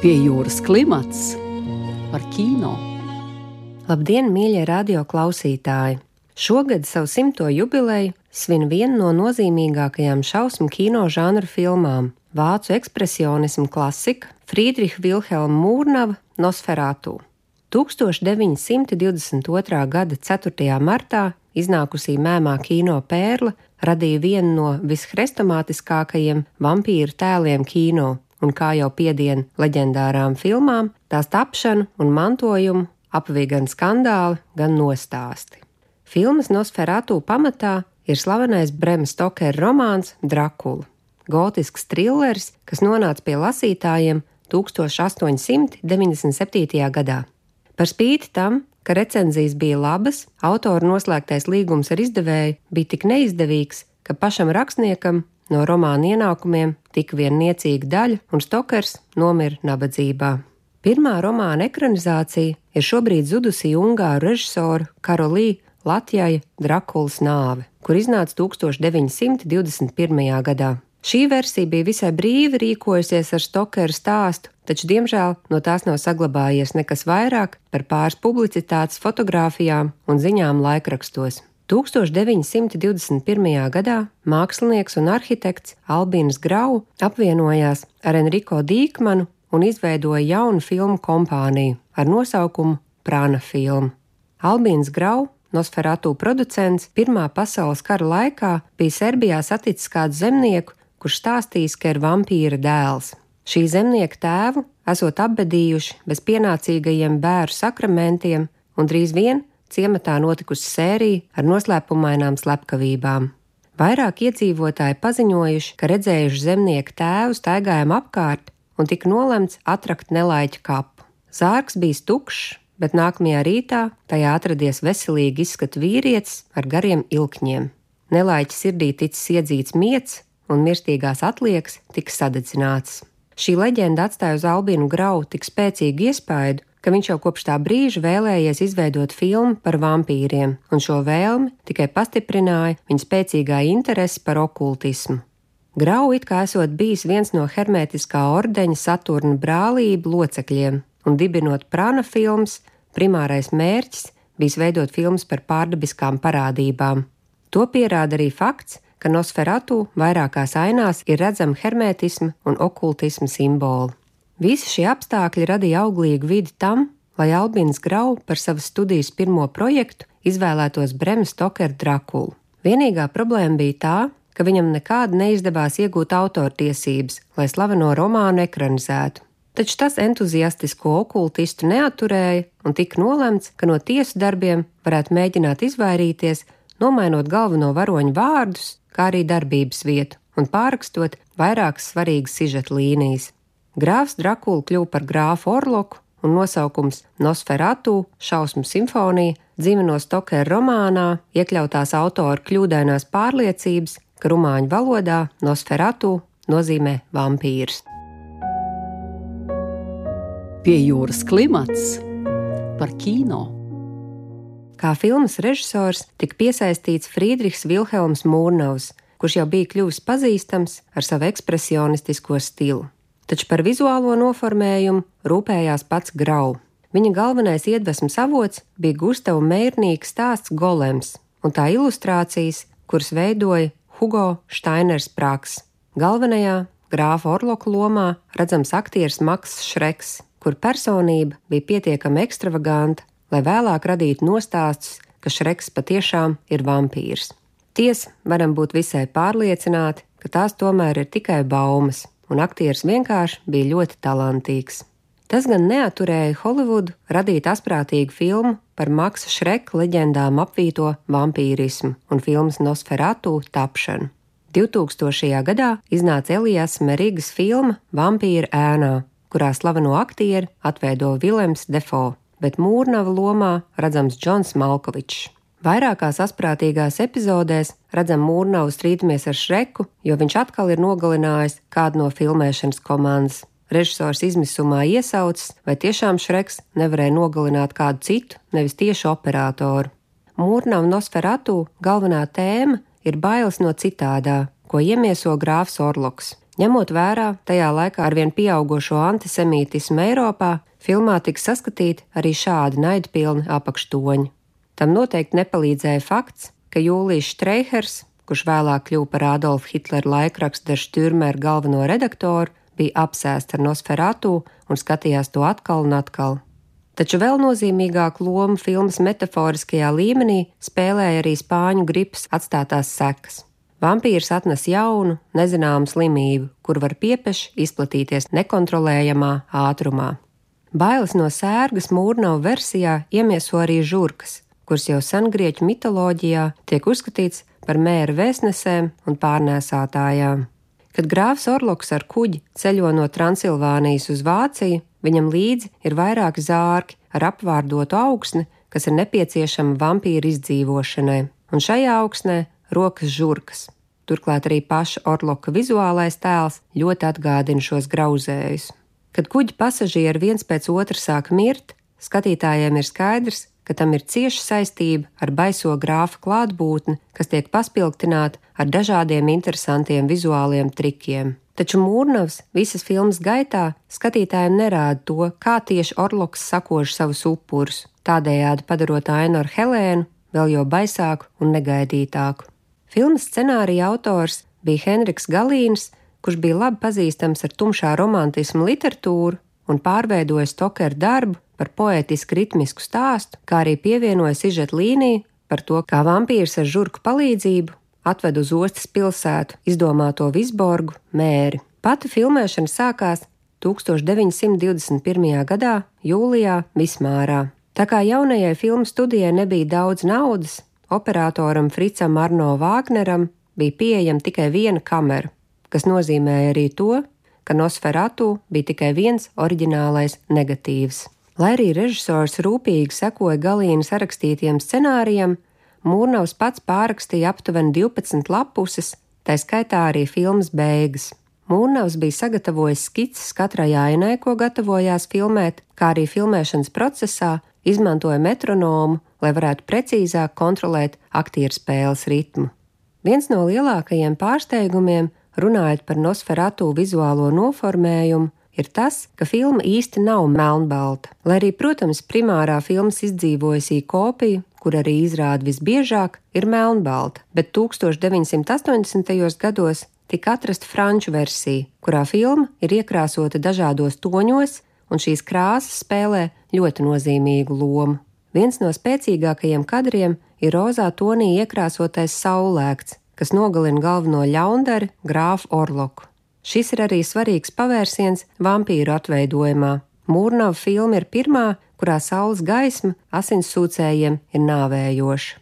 Pie jūras klimats par kino. Labdien, mīļie radio klausītāji! Šogad savu simto jubileju svin viena no nozīmīgākajām šausmu kino žanra filmām - vācu ekspresionismu klasika Friedricha Vilhelma Mūrnava Nosferatu. 1922. gada 4. martā iznākusī mēmā kino pērle radīja vienu no vishrestomātiskākajiem vampīru tēliem kino un kā jau piedien leģendārām filmām, tās tapšanu un mantojumu apvija gan skandāli, gan nostāsti. Filmas Nosferatu pamatā ir slavenais Brema Stokera romāns Drakula, gotisks trilleris, kas nonāca pie lasītājiem 1897. gadā. Par spīti tam, ka recenzijas bija labas, autora noslēgtais līgums ar izdevēju bija tik neizdevīgs, ka pašam rakstniekam No romāna ienākumiem tika vien niecīga daļa, un Stokers nomira nabadzībā. Pirmā romāna ekranizācija ir šobrīd zudusī Ungāru režisora Karolī Latvijai Drakulas nāve, kur iznāca 1921. gadā. Šī versija bija visai brīvi rīkojusies ar Stokera stāstu, taču, diemžēl, no tās nav saglabājies nekas vairāk par pāris publicitātes fotografijām un ziņām laikrakstos. 1921. gadā mākslinieks un arhitekts Albīns Grau apvienojās ar Enrico Dīkmanu un izveidoja jaunu filmu kompāniju ar nosaukumu Prāna filma. Albīns Grau, Nosferatu producents, Pirmā pasaules kara laikā bija Serbijā saticis kādu zemnieku, kurš stāstījis, ka ir vampīra dēls. Šī zemnieka tēvu esot apbedījuši bez pienācīgajiem bērnu sakramentiem, un drīz vien ciematā notikusi sērija ar noslēpumainām slepkavībām. Vairāk iedzīvotāji paziņojuši, ka redzējuši zemnieku tēvu staigājam apkārt un tika nolemts atrakt nelaiķu kapu. Zārks bija tukšs, bet nākamajā rītā tajā atradies veselīgi izskatu vīrietis ar gariem ilkņiem. Nelaiķa sirdī ticis iedzīts miets, un mirstīgās atliekas tika sadedzināts. Šī leģenda atstāja uz Albīnu Grau tik spēcīgu iespaidu, ka viņš jau kopš tā brīža vēlējies izveidot filmu par vampīriem, un šo vēlmi tikai pastiprināja viņa spēcīgā interese par okultismu. Grau it kā esot bijis viens no hermētiskā ordeņa Saturna brālību locekļiem, un dibinot prana filmas, primārais mērķis bijis veidot filmas par pārdabiskām parādībām. To pierāda arī fakts, ka Nosferatu vairākās ainās ir redzama hermētisma un okultisma simboli. Visi šie apstākļi radīja auglīgu vidi tam, lai Albīns Grau par savas studijas pirmo projektu izvēlētos Brema Stokera Drakulu. Vienīgā problēma bija tā, ka viņam nekādi neizdevās iegūt autortiesības, lai slaveno romānu ekranizētu. Taču tas entuziastisko okultistu neaturēja un tika nolemts, ka no tiesu darbiem varētu mēģināt izvairīties, nomainot galveno varoņu vārdus, kā arī darbības vietu un pārrakstot vairākas svarīgas sižeta līnijas. Grāfs Drakula kļuva par grāfu Orloku, un nosaukums Nosferatu šausmu simfonija dzīve no Stokera romānā iekļautās autora kļūdainās pārliecības, ka rumāņu valodā Nosferatu nozīmē vampīrs. Pie jūras klimats par kino. Kā filmas režisors tika piesaistīts Friedrichs Vilhelms Mūrnaus, kurš jau bija kļuvis pazīstams ar savu ekspresionistisko stilu taču par vizuālo noformējumu rūpējās pats Grau. Viņa galvenais iedvesmas avots bija Gustavs Mērnīgs stāsts Golems un tā ilustrācijas, kuras veidoja Hugo Steiners Praks. Galvenajā grāfa Orloka lomā redzams aktieris Maks Šreks, kur personība bija pietiekami ekstravaganta, lai vēlāk radītu nostāstus, ka Šreks patiešām ir vampīrs. Tiesa, varam būt visai pārliecināti, ka tās tomēr ir tikai baumas, un aktieris vienkārši bija ļoti talantīgs. Tas gan neaturēja Holivudu radīt asprātīgu filmu par Maksa Šreka leģendām apvīto vampīrismu un filmas Nosferatu tapšanu. 2000. gadā iznāca Elijas Merīgas filma Vampīra ēnā, kurā slaveno aktieru atveido Vilems Defo, bet mūrnava lomā redzams Džons Malkovičs. Vairākās asprātīgās epizodēs redzam mūrnavu strīdamies ar Šreku, jo viņš atkal ir nogalinājis kādu no filmēšanas komandas. Režisors izmisumā iesaucis, vai tiešām Šreks nevarēja nogalināt kādu citu, nevis tieši operatoru. Mūrnava Nosferatu galvenā tēma ir bailes no citādā, ko iemieso grāfs Orloks. Ņemot vērā tajā laikā arvien pieaugušo antisemītismu Eiropā, filmā tika saskatīti arī šādi naidpilni apakštoņi. Tam noteikti nepalīdzēja fakts, ka Jūlijs Streihers, kurš vēlāk kļuva par Adolfa Hitlera laikraksta Stürmera galveno redaktoru, bija apsēsts ar Nosferatu un skatījās to atkal un atkal. Taču vēl nozīmīgāku lomu filmas metaforiskajā līmenī spēlēja arī spāņu gripas atstātās sekas. Vampīrs atnes jaunu, nezināmu slimību, kur var piepeši izplatīties nekontrolējamā ātrumā. Bailes no sērgas mūrnava versijā iemieso arī žurkas, kuras jau sengrieķu mitoloģijā tiek uzskatīts par mēra vēstnesēm un pārnēsātājām. Kad grāfs Orloks ar kuģi ceļo no Transilvānijas uz Vāciju, viņam līdzi ir vairāki zārki ar apvārdotu augsni, kas ir nepieciešama vampīra izdzīvošanai, un šajā augsnē rokas žurkas. Turklāt arī paša Orloka vizuālais tēls ļoti atgādina šos grauzējus. Kad kuģi pasažieri viens pēc otra sāk mirt, skatītājiem ir skaidrs, ka tam ir cieša saistība ar baiso grāfa klātbūtni, kas tiek paspilgtināta ar dažādiem interesantiem vizuāliem trikiem. Taču Mūrnavs visas filmas gaitā skatītājiem nerāda to, kā tieši Orloks sakož savus upurus, tādējādi padarot ainu ar Helēnu vēl jau baisāku un negaidītāku. Filmas scenārija autors bija Henriks Galīns, kurš bija labi pazīstams ar tumšā romantismu literatūru un pārveidojis Tokeru darbu par poetisku ritmisku stāstu, kā arī pievienoja sižeta līniju par to, kā vampīrs ar žurku palīdzību atved uz ostas pilsētu izdomāto Visborgu mēri. Pati filmēšana sākās 1921. gadā, jūlijā Vismārā. Tā kā jaunajai filmu studijai nebija daudz naudas, operatoram Fricam Arno Vāgneram bija pieejama tikai viena kamera, kas nozīmēja arī to, ka Nosferatu bija tikai viens oriģinālais negatīvs. Lai arī režisors rūpīgi sekoja galīna sarakstītiem scenārijam, Mūrnavs pats pārrakstīja aptuveni 12 lapuses, tā skaitā arī filmas beigas. Mūrnavs bija sagatavojis skices katrai ainai, ko gatavojās filmēt, kā arī filmēšanas procesā izmantoja metronomu lai varētu precīzāk kontrolēt aktieru spēles ritmu. Viens no lielākajiem pārsteigumiem, runājot par Nosferatu vizuālo noformējumu, ir tas, ka filma īsti nav melnbalta. Lai arī, protams, primārā filmas izdzīvojusī kopija, kur arī izrāda visbiežāk, ir melnbalta, bet 1980. gados tika atrasta franču versija, kurā filma ir iekrāsota dažādos toņos, un šīs krāsas spēlē ļoti nozīmīgu lomu. Viens no spēcīgākajiem kadriem ir rozā tonī iekrāsotais saulēkts, kas nogalina galveno ļaundari grāfu Orloku. Šis ir arī svarīgs pavērsiens vampīru atveidojumā. Mūrnava filma ir pirmā, kurā saules gaisma asinssūcējiem ir nāvējoša.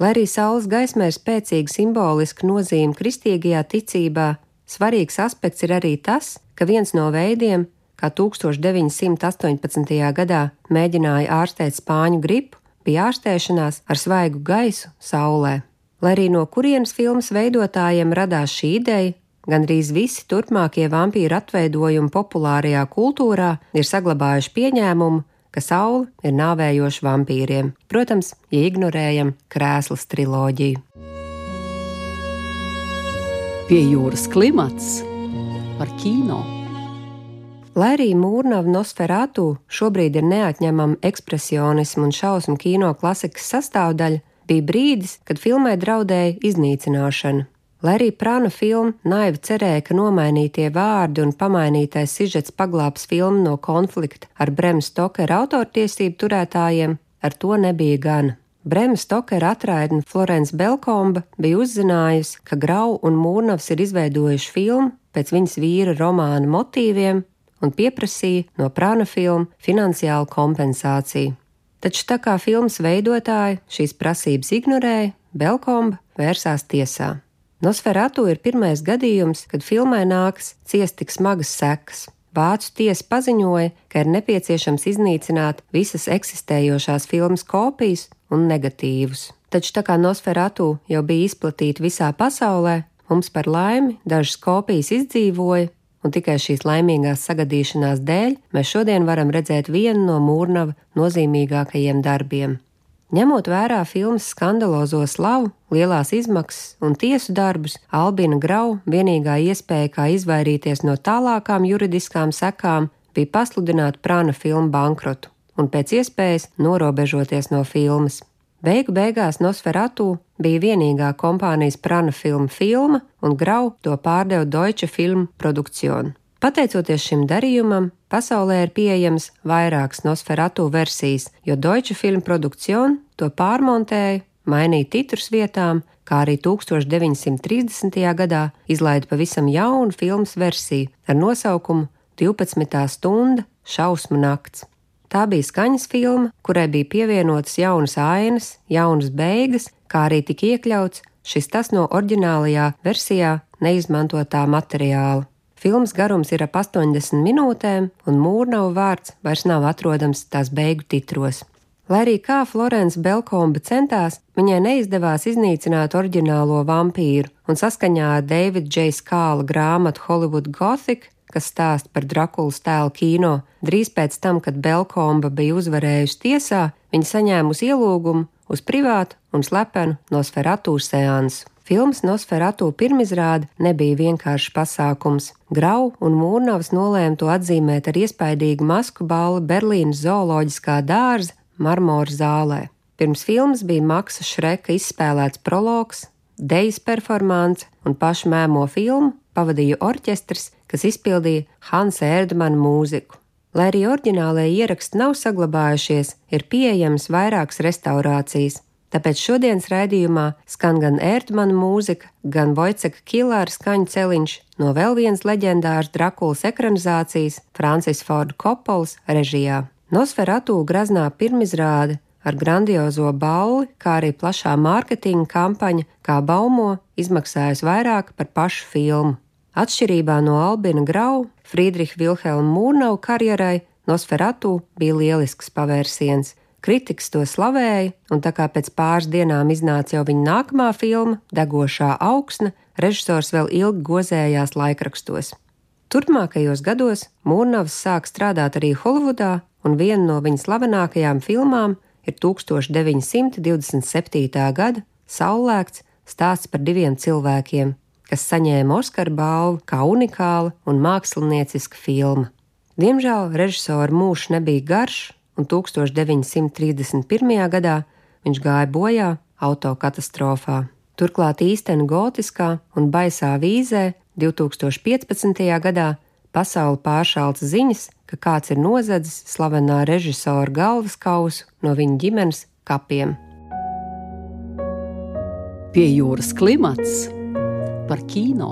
Lai arī saules gaismai ir spēcīga simboliska nozīme kristīgajā ticībā, svarīgs aspekts ir arī tas, ka viens no veidiem, kā 1918. gadā mēģināja ārstēt spāņu gripu, bija ārstēšanās ar svaigu gaisu saulē. Lai arī no kurienes filmas veidotājiem radās šī ideja, gandrīz visi turpmākie vampīru atveidojumi populārajā kultūrā ir saglabājuši pieņēmumu, ka saule ir nāvējoša vampīriem, protams, ja ignorējam krēslas triloģiju. Pie jūras klimats par kino. Lai arī Mūrnava Nosferatu šobrīd ir neatņemama ekspresionismu un šausmu kino klasikas sastāvdaļa, bija brīdis, kad filmai draudēja iznīcināšana. Lai arī prāna filma naivi cerēja, ka nomainītie vārdi un pamainītais sižets paglābs filmu no konflikta ar Brema Stokera autortiesību turētājiem, ar to nebija gana. Brema Stokera atraitne Florence Belkomba bija uzzinājusi, ka Grau un Mūrnavs ir izveidojuši filmu pēc viņas vīra romāna motīviem un pieprasīja no prāna filmu finansiālu kompensāciju. Taču tā kā filmas veidotāji šīs prasības ignorēja, Belkomba vērsās tiesā. Nosferatu ir pirmais gadījums, kad filmai nāks ciest tik smagas sekas. Vācu tiesa paziņoja, ka ir nepieciešams iznīcināt visas eksistējošās filmas kopijas un negatīvus. Taču tā kā Nosferatu jau bija izplatīta visā pasaulē, mums par laimi dažas kopijas izdzīvoja un tikai šīs laimīgās sagadīšanās dēļ mēs šodien varam redzēt vienu no Mūrnava nozīmīgākajiem darbiem. Ņemot vērā filmas skandalozo slavu, lielās izmaksas un tiesu darbus, Albina Grau vienīgā iespēja, kā izvairīties no tālākām juridiskām sekām, bija pasludināt prāna filmu bankrotu un pēc iespējas norobežoties no filmas. Beigu beigās Nosferatu bija vienīgā kompānijas prana filma filma, un Grau to pārdeva Deutsche Film Produktion. Pateicoties šim darījumam, pasaulē ir pieejams vairākas Nosferatu versijas, jo Deutsche Film Produktion to pārmontēja, mainīja titrus vietām, kā arī 1930. gadā izlaida pavisam jaunu filmas versiju ar nosaukumu 12. stunda šausmu nakts. Tā bija skaņas filma, kurai bija pievienotas jaunas ainas, jaunas beigas, kā arī tika iekļauts šis tas no oriģinālajā versijā neizmantotā materiāla. Filmas garums ir ap 80 minūtēm, un mūrnava vārds vairs nav atrodams tās beigu titros. Lai arī kā Florence Belkomba centās, viņai neizdevās iznīcināt oriģinālo vampīru, un saskaņā ar Davida J. Skāla grāmatu Hollywood Gothic, kas stāsta par Drakulas tēlu kino, drīz pēc tam, kad Belkomba bija uzvarējusi tiesā, viņa saņēmusi ielūgumu uz privātu un slepenu Nosferatu seansu. Filmas Nosferatu pirmizrāde nebija vienkāršs pasākums. Grau un Mūrnavas nolēma to atzīmēt ar iespaidīgu masku balli Berlīnas zooloģiskā dārza marmora zālē. Pirms filmas bija Maksa Šreka izspēlēts prologs, dejas performance un pašu mēmo filmu pavadīja orķestris, kas izpildīja Hansa Erdmana mūziku. Lai arī oriģinālajie ieraksti nav saglabājušies, ir pieejams vairākas restaurācijas, Tāpēc šodienas raidījumā skan gan ērtmana mūzika, gan Vojceka Kilāra skaņu celiņš no vēl vienas leģendāras Drakulas ekranizācijas Francis Forda Kopols režijā. Nosferatu graznā pirmizrāde ar grandiozo balli, kā arī plašā mārketinga kampaņa, kā baumo, izmaksājusi vairāk par pašu filmu. Atšķirībā no Albina Grau, Friedricha Vilhelma Mūrnau karjerai Nosferatu bija lielisks pavērsiens, Kritikas to slavēja, un tā kā pēc pāris dienām iznāca jau viņa nākamā filma, Degošā augsne, režisors vēl ilgi gozējās laikrakstos. Turpmākajos gados Mūrnavs sāk strādāt arī Holivudā, un viena no viņa slavenākajām filmām ir 1927. gada Saulēkts stāsts par diviem cilvēkiem, kas saņēma Oskara balvu kā unikāla un mākslinieciska filma. Diemžēl režisora mūžs nebija garš, un 1931. gadā viņš gāja bojā autokatastrofā. Turklāt īstenībā gotiskā un baisā vīzē 2015. gadā pasauli pāršāls ziņas, ka kāds ir nozadzis slavenā režisora galvas kausu no viņa ģimenes kapiem. Pie jūras klimats par kino.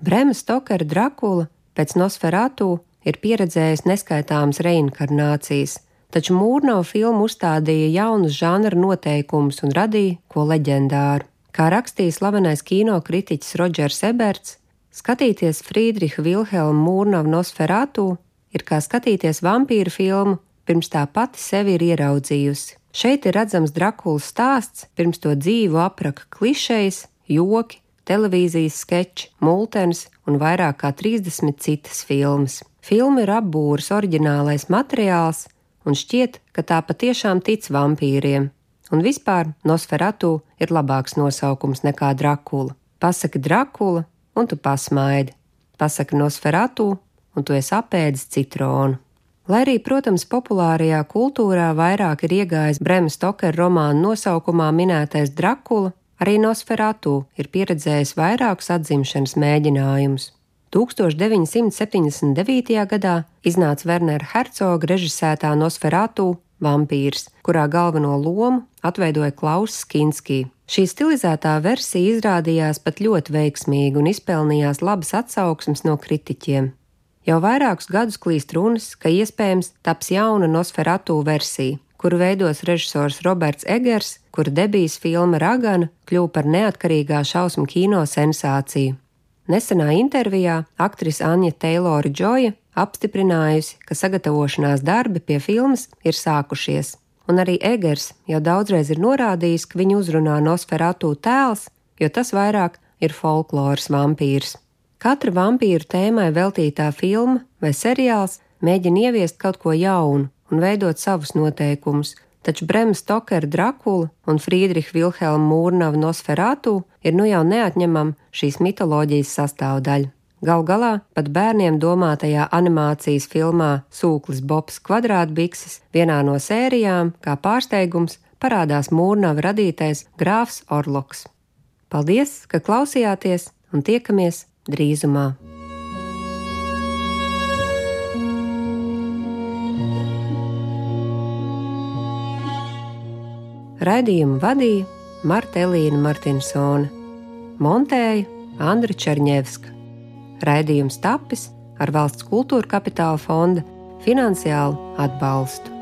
Brema Stokera Drakula pēc Nosferatu ir pieredzējis neskaitāmas reinkarnācijas, taču Mūrnau filmu uzstādīja jaunus žanra noteikumus un radīja ko leģendāru. Kā rakstīja slavenais kino kritiķis Rodžers Eberts, skatīties Friedricha Vilhelma Mūrnava Nosferatu ir kā skatīties vampīru filmu, pirms tā pati sevi ir ieraudzījusi. Šeit ir redzams Drakulas stāsts, pirms to dzīvu apraka klišejas, joki, televīzijas sketči, multens un vairāk kā 30 citas filmas. Filma ir apbūras oriģinālais materiāls, un šķiet, ka tā patiešām tic vampīriem. Un vispār Nosferatu ir labāks nosaukums nekā Drakula. Pasaki Drakula, un tu pasmaidi. Pasaki Nosferatu, un tu esi apēdis citronu. Lai arī, protams, populārajā kultūrā vairāk ir iegājis Brema Stokera romāna nosaukumā minētais Drakula, arī Nosferatu ir pieredzējis vairākus atzimšanas mēģinājumus. 1979. gadā iznāca Wernera Hercoga režisētā Nosferatu vampīrs, kurā galveno lomu atveidoja Klauss Kinski. Šī stilizētā versija izrādījās pat ļoti veiksmīga un izpelnījās labas atsauksmes no kritiķiem. Jau vairākus gadus klīst runas, ka iespējams taps jauna Nosferatu versija, kuru veidos režisors Roberts Egers, kura debijas filma Ragana kļuva par neatkarīgā šausmu kino sensāciju. Nesenā intervijā aktrise Anja Teilora Džoja apstiprinājusi, ka sagatavošanās darbi pie filmas ir sākušies, un arī Egers jau daudzreiz ir norādījis, ka viņu uzrunā Nosferatu tēls, jo tas vairāk ir folkloras vampīrs. Katra vampīru tēmai veltītā filma vai seriāls mēģina ieviest kaut ko jaunu un veidot savus noteikumus, taču Brema Stokera Drakula un Friedricha Vilhelma Mūrnava Nosferatu ir nu jau neatņemama šīs mitoloģijas sastāvdaļa. Gal galā pat bērniem domātajā animācijas filmā Sūklis Bobs kvadrātbikses vienā no sērijām, kā pārsteigums, parādās Mūrnava radītais grāfs Orloks. Paldies, ka klausījāties un tiekamies drīzumā! Raidījumu vadīja Marta Elīna Martinsone, montēja Andra Černievska. Raidījums tapis ar valsts kultūra kapitāla fonda finansiālu atbalstu.